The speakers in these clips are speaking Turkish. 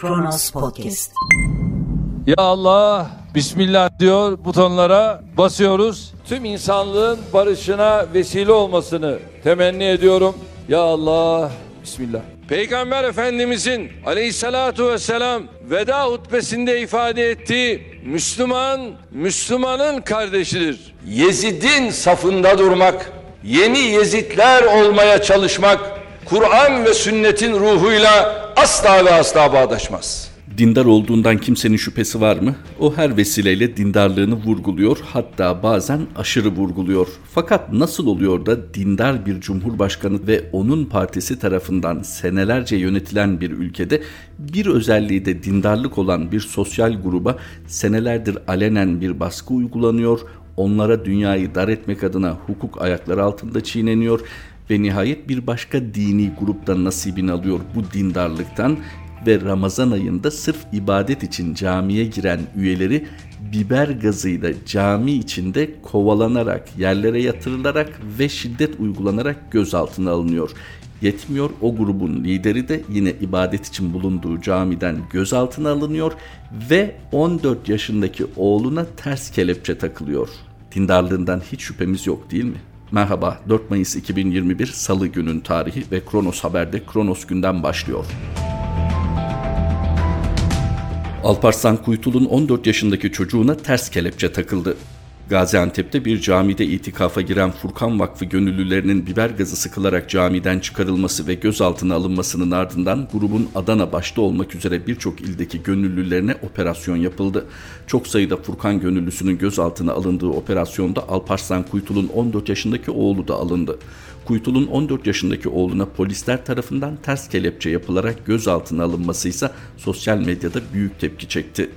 Kronos Podcast. Ya Allah, Bismillah diyor butonlara basıyoruz. Tüm insanlığın barışına vesile olmasını temenni ediyorum. Ya Allah, Bismillah. Peygamber Efendimizin aleyhissalatu vesselam veda hutbesinde ifade ettiği Müslüman, Müslümanın kardeşidir. Yezid'in safında durmak, yeni Yezidler olmaya çalışmak, Kur'an ve sünnetin ruhuyla asla ve asla bağdaşmaz. Dindar olduğundan kimsenin şüphesi var mı? O her vesileyle dindarlığını vurguluyor, hatta bazen aşırı vurguluyor. Fakat nasıl oluyor da dindar bir cumhurbaşkanı ve onun partisi tarafından senelerce yönetilen bir ülkede bir özelliği de dindarlık olan bir sosyal gruba senelerdir alenen bir baskı uygulanıyor, onlara dünyayı dar etmek adına hukuk ayakları altında çiğneniyor ve nihayet bir başka dini gruptan nasibini alıyor bu dindarlıktan ve Ramazan ayında sırf ibadet için camiye giren üyeleri biber gazıyla cami içinde kovalanarak, yerlere yatırılarak ve şiddet uygulanarak gözaltına alınıyor. Yetmiyor o grubun lideri de yine ibadet için bulunduğu camiden gözaltına alınıyor ve 14 yaşındaki oğluna ters kelepçe takılıyor. Dindarlığından hiç şüphemiz yok değil mi? Merhaba 4 Mayıs 2021 Salı günün tarihi ve Kronos Haber'de Kronos günden başlıyor. Alparslan Kuytul'un 14 yaşındaki çocuğuna ters kelepçe takıldı. Gaziantep'te bir camide itikafa giren Furkan Vakfı gönüllülerinin biber gazı sıkılarak camiden çıkarılması ve gözaltına alınmasının ardından grubun Adana başta olmak üzere birçok ildeki gönüllülerine operasyon yapıldı. Çok sayıda Furkan gönüllüsünün gözaltına alındığı operasyonda Alparslan Kuytul'un 14 yaşındaki oğlu da alındı. Kuytul'un 14 yaşındaki oğluna polisler tarafından ters kelepçe yapılarak gözaltına alınması ise sosyal medyada büyük tepki çekti.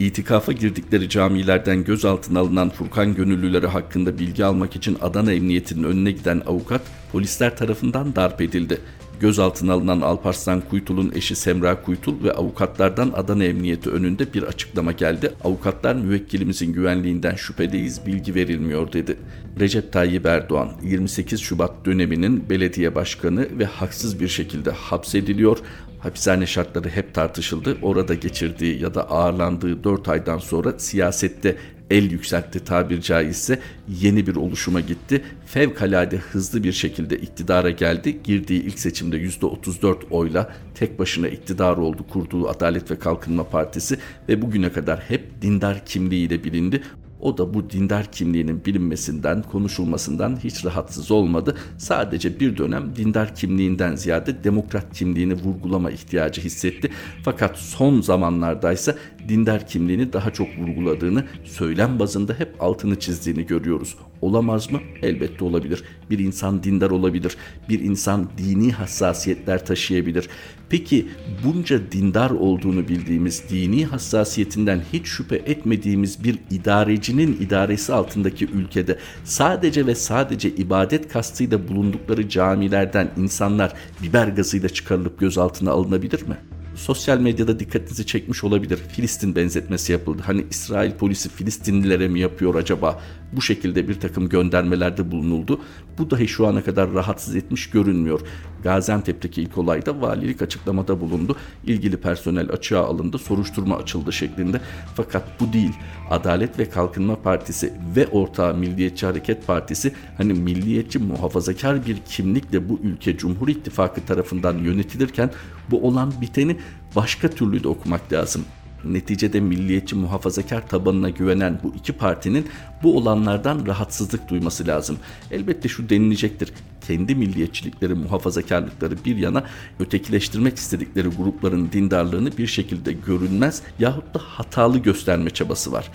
İtikafa girdikleri camilerden gözaltına alınan Furkan gönüllüleri hakkında bilgi almak için Adana Emniyeti'nin önüne giden avukat polisler tarafından darp edildi. Gözaltına alınan Alparslan Kuytul'un eşi Semra Kuytul ve avukatlardan Adana Emniyeti önünde bir açıklama geldi. Avukatlar müvekkilimizin güvenliğinden şüphedeyiz, bilgi verilmiyor dedi. Recep Tayyip Erdoğan 28 Şubat döneminin belediye başkanı ve haksız bir şekilde hapsediliyor. Hapishane şartları hep tartışıldı. Orada geçirdiği ya da ağırlandığı 4 aydan sonra siyasette el yükseltti tabir caizse yeni bir oluşuma gitti. Fevkalade hızlı bir şekilde iktidara geldi. Girdiği ilk seçimde %34 oyla tek başına iktidar oldu kurduğu Adalet ve Kalkınma Partisi ve bugüne kadar hep dindar kimliğiyle bilindi. O da bu dindar kimliğinin bilinmesinden, konuşulmasından hiç rahatsız olmadı. Sadece bir dönem dindar kimliğinden ziyade demokrat kimliğini vurgulama ihtiyacı hissetti. Fakat son zamanlardaysa dindar kimliğini daha çok vurguladığını, söylem bazında hep altını çizdiğini görüyoruz. Olamaz mı? Elbette olabilir. Bir insan dindar olabilir. Bir insan dini hassasiyetler taşıyabilir. Peki bunca dindar olduğunu bildiğimiz, dini hassasiyetinden hiç şüphe etmediğimiz bir idarecinin idaresi altındaki ülkede sadece ve sadece ibadet kastıyla bulundukları camilerden insanlar biber gazıyla çıkarılıp gözaltına alınabilir mi? Sosyal medyada dikkatinizi çekmiş olabilir. Filistin benzetmesi yapıldı. Hani İsrail polisi Filistinlilere mi yapıyor acaba? Bu şekilde bir takım göndermelerde bulunuldu. Bu dahi şu ana kadar rahatsız etmiş görünmüyor. Gaziantep'teki ilk olayda valilik açıklamada bulundu. İlgili personel açığa alındı, soruşturma açıldı şeklinde. Fakat bu değil. Adalet ve Kalkınma Partisi ve ortağı Milliyetçi Hareket Partisi hani milliyetçi muhafazakar bir kimlikle bu ülke Cumhur İttifakı tarafından yönetilirken bu olan biteni başka türlü de okumak lazım. Neticede milliyetçi muhafazakar tabanına güvenen bu iki partinin bu olanlardan rahatsızlık duyması lazım. Elbette şu denilecektir. Kendi milliyetçilikleri, muhafazakarlıkları bir yana ötekileştirmek istedikleri grupların dindarlığını bir şekilde görünmez yahut da hatalı gösterme çabası var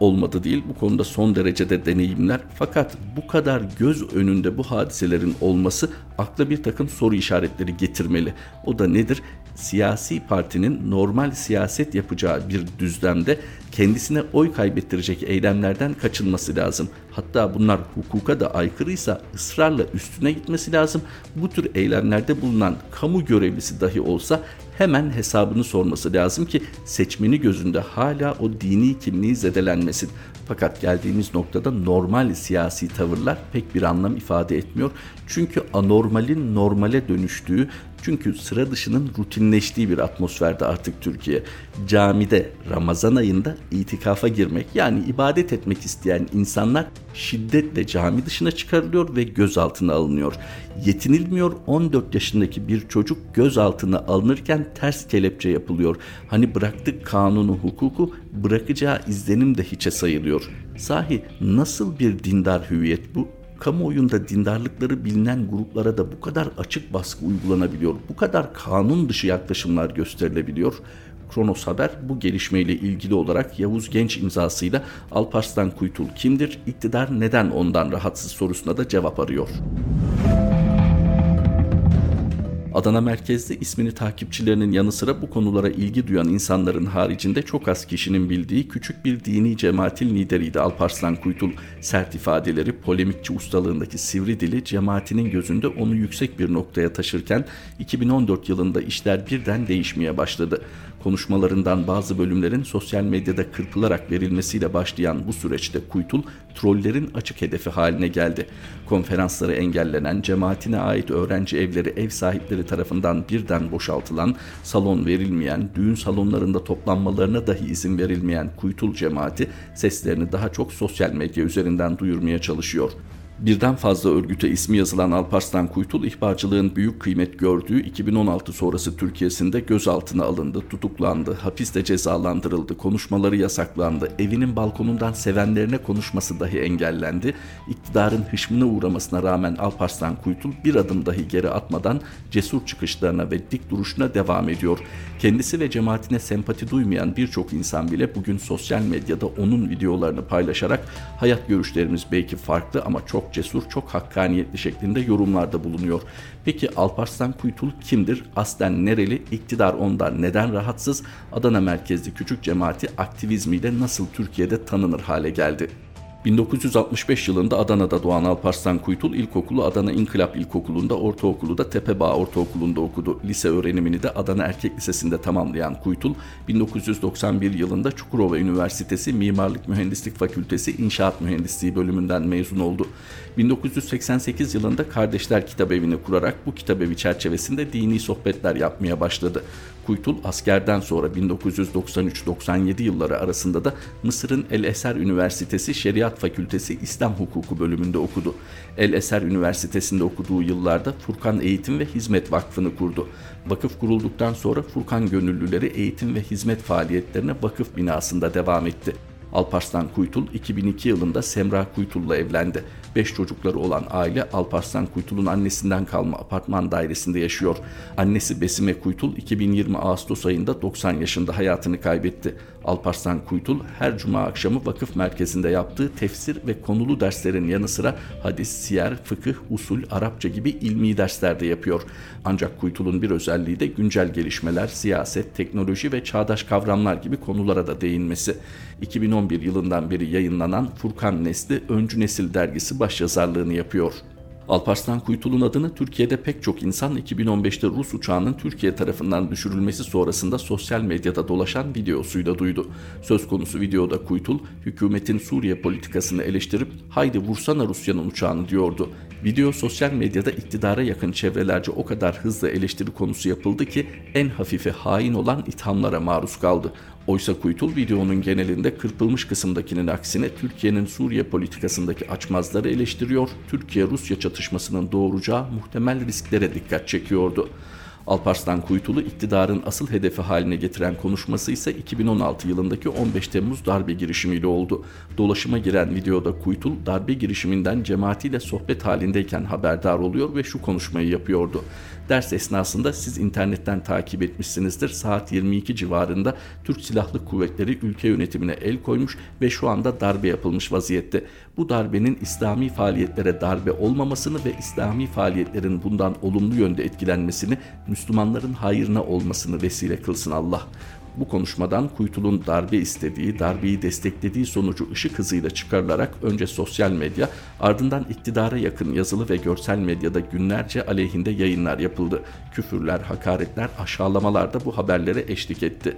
olmadı değil. Bu konuda son derecede deneyimler. Fakat bu kadar göz önünde bu hadiselerin olması akla bir takım soru işaretleri getirmeli. O da nedir? Siyasi partinin normal siyaset yapacağı bir düzlemde kendisine oy kaybettirecek eylemlerden kaçınması lazım. Hatta bunlar hukuka da aykırıysa ısrarla üstüne gitmesi lazım. Bu tür eylemlerde bulunan kamu görevlisi dahi olsa hemen hesabını sorması lazım ki seçmeni gözünde hala o dini kimliği zedelenmesin. Fakat geldiğimiz noktada normal siyasi tavırlar pek bir anlam ifade etmiyor. Çünkü anormalin normale dönüştüğü, Çünkü sıra dışının rutinleştiği bir atmosferde artık Türkiye. Camide Ramazan ayında itikafa girmek yani ibadet etmek isteyen insanlar şiddetle cami dışına çıkarılıyor ve gözaltına alınıyor. Yetinilmiyor 14 yaşındaki bir çocuk gözaltına alınırken ters kelepçe yapılıyor. Hani bıraktık kanunu hukuku bırakacağı izlenim de hiçe sayılıyor. Sahi nasıl bir dindar hüviyet bu? Kamuoyunda dindarlıkları bilinen gruplara da bu kadar açık baskı uygulanabiliyor, bu kadar kanun dışı yaklaşımlar gösterilebiliyor. Kronos Haber bu gelişmeyle ilgili olarak Yavuz Genç imzasıyla Alparslan Kuytul kimdir, iktidar neden ondan rahatsız sorusuna da cevap arıyor. Adana merkezli ismini takipçilerinin yanı sıra bu konulara ilgi duyan insanların haricinde çok az kişinin bildiği küçük bir dini cemaatin lideriydi Alparslan Kuytul. Sert ifadeleri, polemikçi ustalığındaki sivri dili cemaatinin gözünde onu yüksek bir noktaya taşırken 2014 yılında işler birden değişmeye başladı. Konuşmalarından bazı bölümlerin sosyal medyada kırpılarak verilmesiyle başlayan bu süreçte Kuytul trollerin açık hedefi haline geldi. Konferansları engellenen, cemaatine ait öğrenci evleri ev sahipleri tarafından birden boşaltılan, salon verilmeyen, düğün salonlarında toplanmalarına dahi izin verilmeyen Kuytul cemaati seslerini daha çok sosyal medya üzerinden duyurmaya çalışıyor. Birden fazla örgüte ismi yazılan Alparslan Kuytul ihbarcılığın büyük kıymet gördüğü 2016 sonrası Türkiye'sinde gözaltına alındı, tutuklandı, hapiste cezalandırıldı, konuşmaları yasaklandı, evinin balkonundan sevenlerine konuşması dahi engellendi. İktidarın hışmına uğramasına rağmen Alparslan Kuytul bir adım dahi geri atmadan cesur çıkışlarına ve dik duruşuna devam ediyor. Kendisi ve cemaatine sempati duymayan birçok insan bile bugün sosyal medyada onun videolarını paylaşarak hayat görüşlerimiz belki farklı ama çok çok cesur, çok hakkaniyetli şeklinde yorumlarda bulunuyor. Peki Alparslan Kuytul kimdir? Aslen nereli? İktidar ondan neden rahatsız? Adana merkezli küçük cemaati aktivizmiyle nasıl Türkiye'de tanınır hale geldi? 1965 yılında Adana'da doğan Alparslan Kuytul ilkokulu Adana İnkılap İlkokulu'nda, ortaokulu da Tepebağ Ortaokulu'nda okudu. Lise öğrenimini de Adana Erkek Lisesi'nde tamamlayan Kuytul, 1991 yılında Çukurova Üniversitesi Mimarlık Mühendislik Fakültesi İnşaat Mühendisliği bölümünden mezun oldu. 1988 yılında Kardeşler Kitabevi'ni kurarak bu kitabevi çerçevesinde dini sohbetler yapmaya başladı. Kuytul askerden sonra 1993-97 yılları arasında da Mısır'ın El Eser Üniversitesi Şeriat Fakültesi İslam Hukuku bölümünde okudu. El Eser Üniversitesi'nde okuduğu yıllarda Furkan Eğitim ve Hizmet Vakfı'nı kurdu. Vakıf kurulduktan sonra Furkan gönüllüleri eğitim ve hizmet faaliyetlerine vakıf binasında devam etti. Alparslan Kuytul 2002 yılında Semra Kuytul'la evlendi. 5 çocukları olan aile Alparslan Kuytul'un annesinden kalma apartman dairesinde yaşıyor. Annesi Besime Kuytul 2020 Ağustos ayında 90 yaşında hayatını kaybetti. Alparslan Kuytul her cuma akşamı vakıf merkezinde yaptığı tefsir ve konulu derslerin yanı sıra hadis, siyer, fıkıh, usul, Arapça gibi ilmi dersler de yapıyor. Ancak Kuytul'un bir özelliği de güncel gelişmeler, siyaset, teknoloji ve çağdaş kavramlar gibi konulara da değinmesi. 2011 yılından beri yayınlanan Furkan Nesli Öncü Nesil dergisi başyazarlığını yapıyor. Alparslan Kuytul'un adını Türkiye'de pek çok insan 2015'te Rus uçağının Türkiye tarafından düşürülmesi sonrasında sosyal medyada dolaşan videosuyla duydu. Söz konusu videoda Kuytul, hükümetin Suriye politikasını eleştirip haydi vursana Rusya'nın uçağını diyordu. Video sosyal medyada iktidara yakın çevrelerce o kadar hızlı eleştiri konusu yapıldı ki en hafifi hain olan ithamlara maruz kaldı. Oysa Kuytul videonun genelinde kırpılmış kısımdakinin aksine Türkiye'nin Suriye politikasındaki açmazları eleştiriyor, Türkiye-Rusya çatışmasının doğuracağı muhtemel risklere dikkat çekiyordu. Alparslan Kuytul'u iktidarın asıl hedefi haline getiren konuşması ise 2016 yılındaki 15 Temmuz darbe girişimiyle oldu. Dolaşıma giren videoda Kuytul darbe girişiminden cemaatiyle sohbet halindeyken haberdar oluyor ve şu konuşmayı yapıyordu. Ders esnasında siz internetten takip etmişsinizdir. Saat 22 civarında Türk Silahlı Kuvvetleri ülke yönetimine el koymuş ve şu anda darbe yapılmış vaziyette. Bu darbenin İslami faaliyetlere darbe olmamasını ve İslami faaliyetlerin bundan olumlu yönde etkilenmesini, Müslümanların hayrına olmasını vesile kılsın Allah. Bu konuşmadan Kuytul'un darbe istediği, darbeyi desteklediği sonucu ışık hızıyla çıkarılarak önce sosyal medya, ardından iktidara yakın yazılı ve görsel medyada günlerce aleyhinde yayınlar yapıldı. Küfürler, hakaretler, aşağılamalar da bu haberlere eşlik etti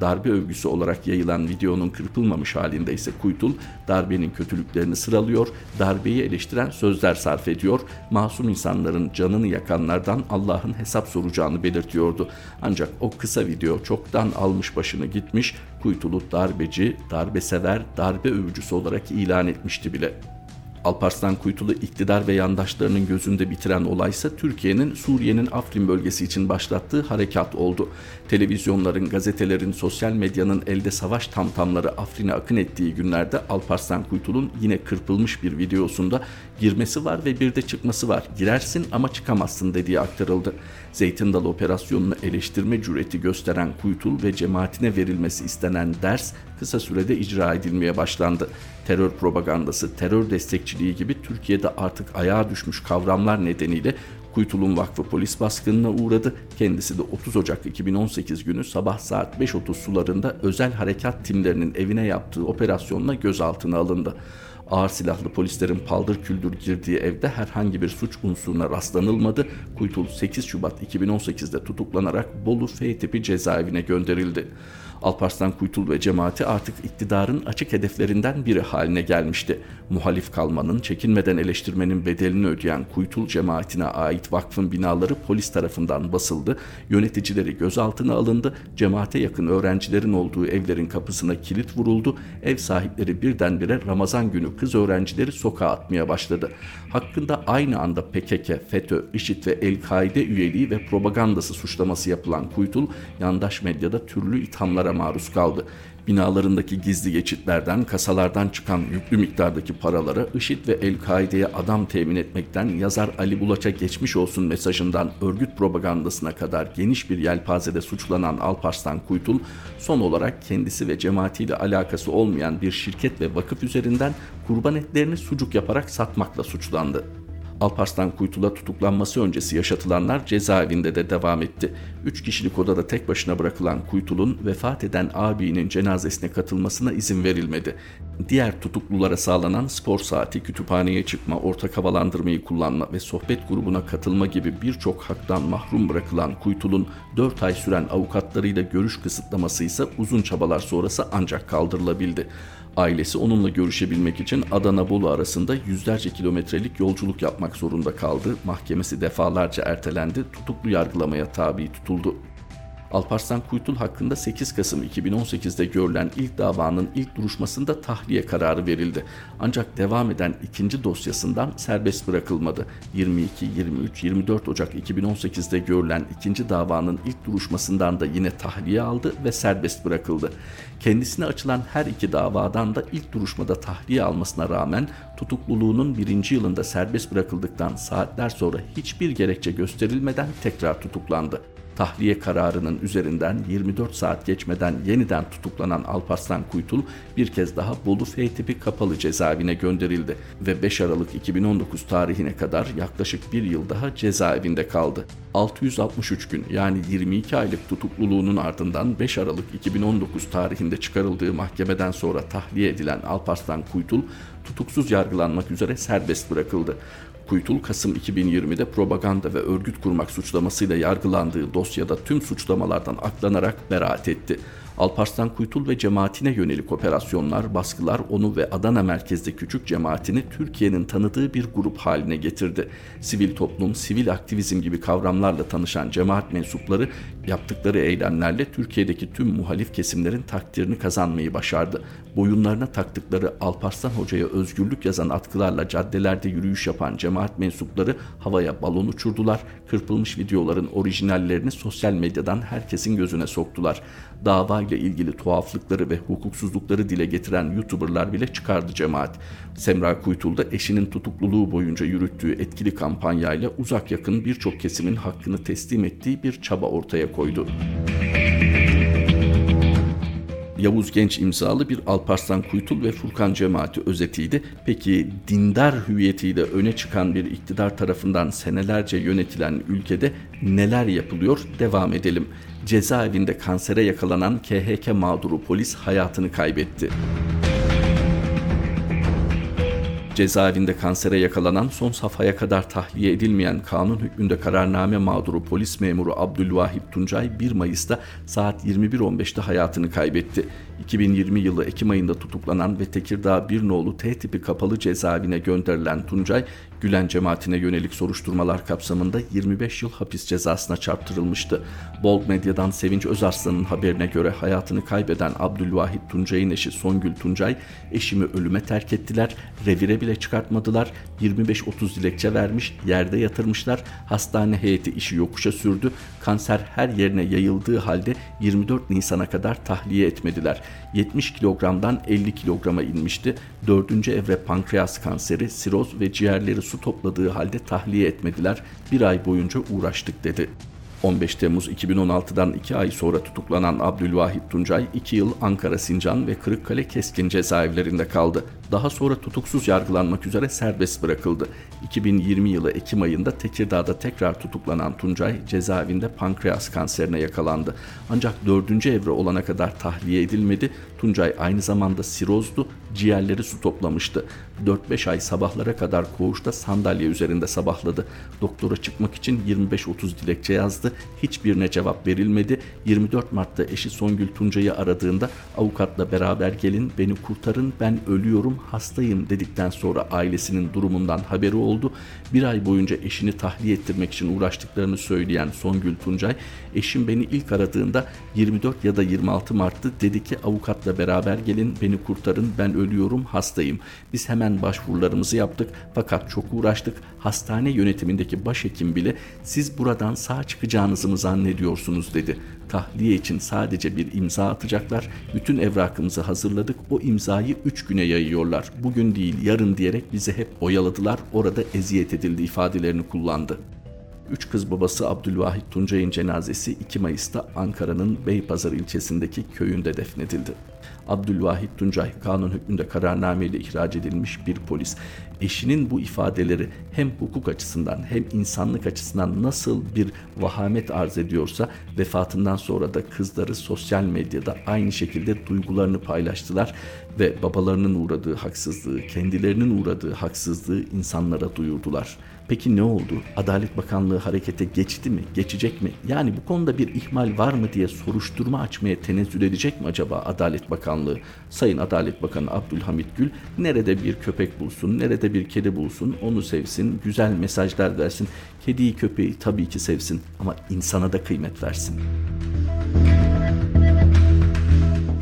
darbe övgüsü olarak yayılan videonun kırpılmamış halinde ise Kuytul darbenin kötülüklerini sıralıyor, darbeyi eleştiren sözler sarf ediyor, masum insanların canını yakanlardan Allah'ın hesap soracağını belirtiyordu. Ancak o kısa video çoktan almış başını gitmiş, Kuytul'u darbeci, darbe sever, darbe övücüsü olarak ilan etmişti bile. Alparslan Kuytulu iktidar ve yandaşlarının gözünde bitiren olaysa Türkiye'nin Suriye'nin Afrin bölgesi için başlattığı harekat oldu. Televizyonların, gazetelerin, sosyal medyanın elde savaş tamtamları Afrin'e akın ettiği günlerde Alparslan Kuytul'un yine kırpılmış bir videosunda girmesi var ve bir de çıkması var. Girersin ama çıkamazsın dediği aktarıldı. Zeytin Dalı operasyonunu eleştirme cüreti gösteren Kuytul ve cemaatine verilmesi istenen ders kısa sürede icra edilmeye başlandı. Terör propagandası, terör destekçiliği gibi Türkiye'de artık ayağa düşmüş kavramlar nedeniyle Kuytulun Vakfı polis baskınına uğradı. Kendisi de 30 Ocak 2018 günü sabah saat 5.30 sularında özel harekat timlerinin evine yaptığı operasyonla gözaltına alındı. Ağır silahlı polislerin paldır küldür girdiği evde herhangi bir suç unsuruna rastlanılmadı. Kuytul 8 Şubat 2018'de tutuklanarak Bolu F tipi cezaevine gönderildi. Alparslan Kuytul ve cemaati artık iktidarın açık hedeflerinden biri haline gelmişti. Muhalif kalmanın, çekinmeden eleştirmenin bedelini ödeyen Kuytul cemaatine ait vakfın binaları polis tarafından basıldı, yöneticileri gözaltına alındı, cemaate yakın öğrencilerin olduğu evlerin kapısına kilit vuruldu, ev sahipleri birdenbire Ramazan günü kız öğrencileri sokağa atmaya başladı. Hakkında aynı anda PKK, FETÖ, IŞİD ve El-Kaide üyeliği ve propagandası suçlaması yapılan Kuytul, yandaş medyada türlü ithamlara maruz kaldı binalarındaki gizli geçitlerden, kasalardan çıkan yüklü miktardaki paralara IŞİD ve El-Kaide'ye adam temin etmekten yazar Ali Bulaç'a geçmiş olsun mesajından örgüt propagandasına kadar geniş bir yelpazede suçlanan Alparslan Kuytul, son olarak kendisi ve cemaatiyle alakası olmayan bir şirket ve vakıf üzerinden kurban etlerini sucuk yaparak satmakla suçlandı. Alparslan Kuytul'a tutuklanması öncesi yaşatılanlar cezaevinde de devam etti. Üç kişilik odada tek başına bırakılan Kuytul'un vefat eden abinin cenazesine katılmasına izin verilmedi. Diğer tutuklulara sağlanan spor saati, kütüphaneye çıkma, ortak havalandırmayı kullanma ve sohbet grubuna katılma gibi birçok haktan mahrum bırakılan Kuytul'un 4 ay süren avukatlarıyla görüş kısıtlaması ise uzun çabalar sonrası ancak kaldırılabildi. Ailesi onunla görüşebilmek için Adana-Bolu arasında yüzlerce kilometrelik yolculuk yapmak zorunda kaldı. Mahkemesi defalarca ertelendi, tutuklu yargılamaya tabi tutuldu. Alparslan Kuytul hakkında 8 Kasım 2018'de görülen ilk davanın ilk duruşmasında tahliye kararı verildi. Ancak devam eden ikinci dosyasından serbest bırakılmadı. 22, 23, 24 Ocak 2018'de görülen ikinci davanın ilk duruşmasından da yine tahliye aldı ve serbest bırakıldı. Kendisine açılan her iki davadan da ilk duruşmada tahliye almasına rağmen tutukluluğunun birinci yılında serbest bırakıldıktan saatler sonra hiçbir gerekçe gösterilmeden tekrar tutuklandı tahliye kararının üzerinden 24 saat geçmeden yeniden tutuklanan Alparslan Kuytul bir kez daha Bolu F tipi kapalı cezaevine gönderildi ve 5 Aralık 2019 tarihine kadar yaklaşık bir yıl daha cezaevinde kaldı. 663 gün yani 22 aylık tutukluluğunun ardından 5 Aralık 2019 tarihinde çıkarıldığı mahkemeden sonra tahliye edilen Alparslan Kuytul tutuksuz yargılanmak üzere serbest bırakıldı. Kuytul Kasım 2020'de propaganda ve örgüt kurmak suçlamasıyla yargılandığı dosyada tüm suçlamalardan aklanarak beraat etti. Alparslan Kuytul ve cemaatine yönelik operasyonlar, baskılar onu ve Adana merkezde küçük cemaatini Türkiye'nin tanıdığı bir grup haline getirdi. Sivil toplum, sivil aktivizm gibi kavramlarla tanışan cemaat mensupları yaptıkları eylemlerle Türkiye'deki tüm muhalif kesimlerin takdirini kazanmayı başardı. Boyunlarına taktıkları Alparslan Hoca'ya özgürlük yazan atkılarla caddelerde yürüyüş yapan cemaat mensupları havaya balon uçurdular, kırpılmış videoların orijinallerini sosyal medyadan herkesin gözüne soktular. Dava ile ilgili tuhaflıkları ve hukuksuzlukları dile getiren YouTuber'lar bile çıkardı cemaat. Semra Kuytul da eşinin tutukluluğu boyunca yürüttüğü etkili kampanyayla uzak yakın birçok kesimin hakkını teslim ettiği bir çaba ortaya koydu. Yavuz Genç imzalı bir Alparslan Kuytul ve Furkan cemaati özetiydi. Peki dindar hüviyetiyle öne çıkan bir iktidar tarafından senelerce yönetilen ülkede neler yapılıyor? Devam edelim cezaevinde kansere yakalanan KHK mağduru polis hayatını kaybetti. Cezaevinde kansere yakalanan son safhaya kadar tahliye edilmeyen kanun hükmünde kararname mağduru polis memuru Abdülvahip Tuncay 1 Mayıs'ta saat 21.15'te hayatını kaybetti. 2020 yılı Ekim ayında tutuklanan ve Tekirdağ bir nolu T tipi kapalı cezaevine gönderilen Tuncay, Gülen cemaatine yönelik soruşturmalar kapsamında 25 yıl hapis cezasına çarptırılmıştı. Bold Medya'dan Sevinç Özarslan'ın haberine göre hayatını kaybeden Abdülvahit Tuncay'ın eşi Songül Tuncay, eşimi ölüme terk ettiler, revire bile çıkartmadılar, 25-30 dilekçe vermiş, yerde yatırmışlar, hastane heyeti işi yokuşa sürdü, kanser her yerine yayıldığı halde 24 Nisan'a kadar tahliye etmediler. 70 kilogramdan 50 kilograma inmişti. Dördüncü evre pankreas kanseri, siroz ve ciğerleri su topladığı halde tahliye etmediler. Bir ay boyunca uğraştık dedi. 15 Temmuz 2016'dan 2 ay sonra tutuklanan Abdülvahit Tuncay 2 yıl Ankara Sincan ve Kırıkkale Keskin cezaevlerinde kaldı. Daha sonra tutuksuz yargılanmak üzere serbest bırakıldı. 2020 yılı Ekim ayında Tekirdağ'da tekrar tutuklanan Tuncay cezaevinde pankreas kanserine yakalandı. Ancak 4. evre olana kadar tahliye edilmedi. Tuncay aynı zamanda sirozdu, ciğerleri su toplamıştı. 4-5 ay sabahlara kadar koğuşta sandalye üzerinde sabahladı. Doktora çıkmak için 25-30 dilekçe yazdı. Hiçbirine cevap verilmedi. 24 Mart'ta eşi Songül Tuncay'ı aradığında avukatla beraber gelin beni kurtarın ben ölüyorum hastayım dedikten sonra ailesinin durumundan haberi oldu. Bir ay boyunca eşini tahliye ettirmek için uğraştıklarını söyleyen Songül Tuncay, eşim beni ilk aradığında 24 ya da 26 Mart'tı dedi ki avukatla beraber gelin beni kurtarın ben ölüyorum hastayım. Biz hemen başvurularımızı yaptık fakat çok uğraştık. Hastane yönetimindeki başhekim bile siz buradan sağ çıkacağınızı mı zannediyorsunuz dedi. Tahliye için sadece bir imza atacaklar. Bütün evrakımızı hazırladık. O imzayı 3 güne yayıyorlar. Bugün değil yarın diyerek bizi hep oyaladılar. Orada eziyet edildi ifadelerini kullandı. Üç kız babası Abdülvahit Tuncay'ın cenazesi 2 Mayıs'ta Ankara'nın Beypazarı ilçesindeki köyünde defnedildi. Abdülvahit Tuncay kanun hükmünde kararnameyle ihraç edilmiş bir polis. Eşinin bu ifadeleri hem hukuk açısından hem insanlık açısından nasıl bir vahamet arz ediyorsa vefatından sonra da kızları sosyal medyada aynı şekilde duygularını paylaştılar ve babalarının uğradığı haksızlığı, kendilerinin uğradığı haksızlığı insanlara duyurdular. Peki ne oldu? Adalet Bakanlığı harekete geçti mi? Geçecek mi? Yani bu konuda bir ihmal var mı diye soruşturma açmaya tenezzül edecek mi acaba Adalet Bakanlığı? Sayın Adalet Bakanı Abdülhamit Gül nerede bir köpek bulsun, nerede bir kedi bulsun, onu sevsin, güzel mesajlar versin. Kediyi köpeği tabii ki sevsin ama insana da kıymet versin.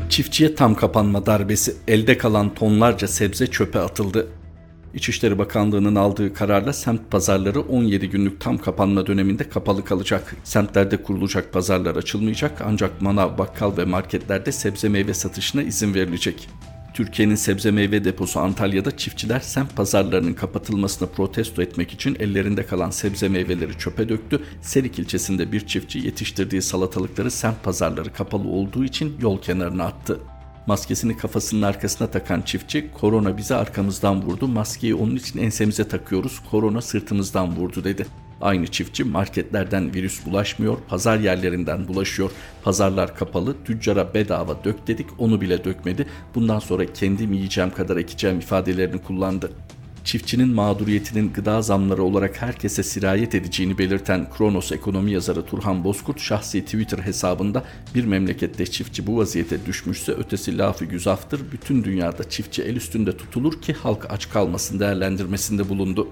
Çiftçiye tam kapanma darbesi, elde kalan tonlarca sebze çöpe atıldı. İçişleri Bakanlığı'nın aldığı kararla semt pazarları 17 günlük tam kapanma döneminde kapalı kalacak. Semtlerde kurulacak pazarlar açılmayacak ancak manav, bakkal ve marketlerde sebze meyve satışına izin verilecek. Türkiye'nin sebze meyve deposu Antalya'da çiftçiler semt pazarlarının kapatılmasını protesto etmek için ellerinde kalan sebze meyveleri çöpe döktü. Serik ilçesinde bir çiftçi yetiştirdiği salatalıkları semt pazarları kapalı olduğu için yol kenarına attı. Maskesini kafasının arkasına takan çiftçi korona bizi arkamızdan vurdu. Maskeyi onun için ensemize takıyoruz. Korona sırtımızdan vurdu dedi. Aynı çiftçi marketlerden virüs bulaşmıyor, pazar yerlerinden bulaşıyor. Pazarlar kapalı, tüccara bedava dök dedik onu bile dökmedi. Bundan sonra kendim yiyeceğim kadar ekeceğim ifadelerini kullandı çiftçinin mağduriyetinin gıda zamları olarak herkese sirayet edeceğini belirten Kronos ekonomi yazarı Turhan Bozkurt şahsi Twitter hesabında bir memlekette çiftçi bu vaziyete düşmüşse ötesi lafı güzaftır. Bütün dünyada çiftçi el üstünde tutulur ki halk aç kalmasın değerlendirmesinde bulundu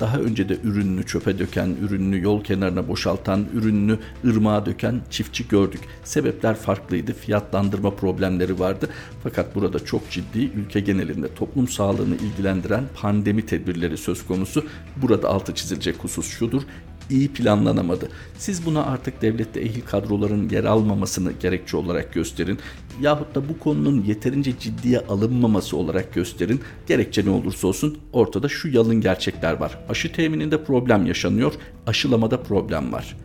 daha önce de ürününü çöpe döken, ürününü yol kenarına boşaltan, ürününü ırmağa döken çiftçi gördük. Sebepler farklıydı, fiyatlandırma problemleri vardı. Fakat burada çok ciddi ülke genelinde toplum sağlığını ilgilendiren pandemi tedbirleri söz konusu. Burada altı çizilecek husus şudur iyi planlanamadı. Siz buna artık devlette ehil kadroların yer almamasını gerekçe olarak gösterin yahut da bu konunun yeterince ciddiye alınmaması olarak gösterin. Gerekçe ne olursa olsun ortada şu yalın gerçekler var. Aşı temininde problem yaşanıyor, aşılamada problem var.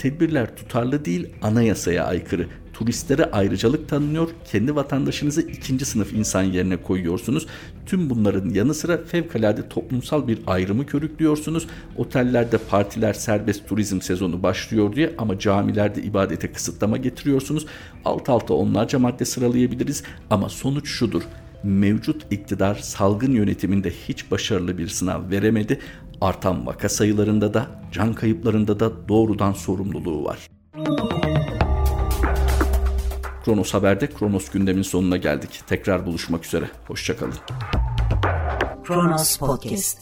Tedbirler tutarlı değil, anayasaya aykırı. Turistlere ayrıcalık tanınıyor, kendi vatandaşınızı ikinci sınıf insan yerine koyuyorsunuz. Tüm bunların yanı sıra fevkalade toplumsal bir ayrımı körüklüyorsunuz. Otellerde partiler serbest turizm sezonu başlıyor diye ama camilerde ibadete kısıtlama getiriyorsunuz. Alt alta onlarca madde sıralayabiliriz ama sonuç şudur mevcut iktidar salgın yönetiminde hiç başarılı bir sınav veremedi. Artan vaka sayılarında da can kayıplarında da doğrudan sorumluluğu var. Kronos Haber'de Kronos gündemin sonuna geldik. Tekrar buluşmak üzere. Hoşçakalın. Kronos Podcast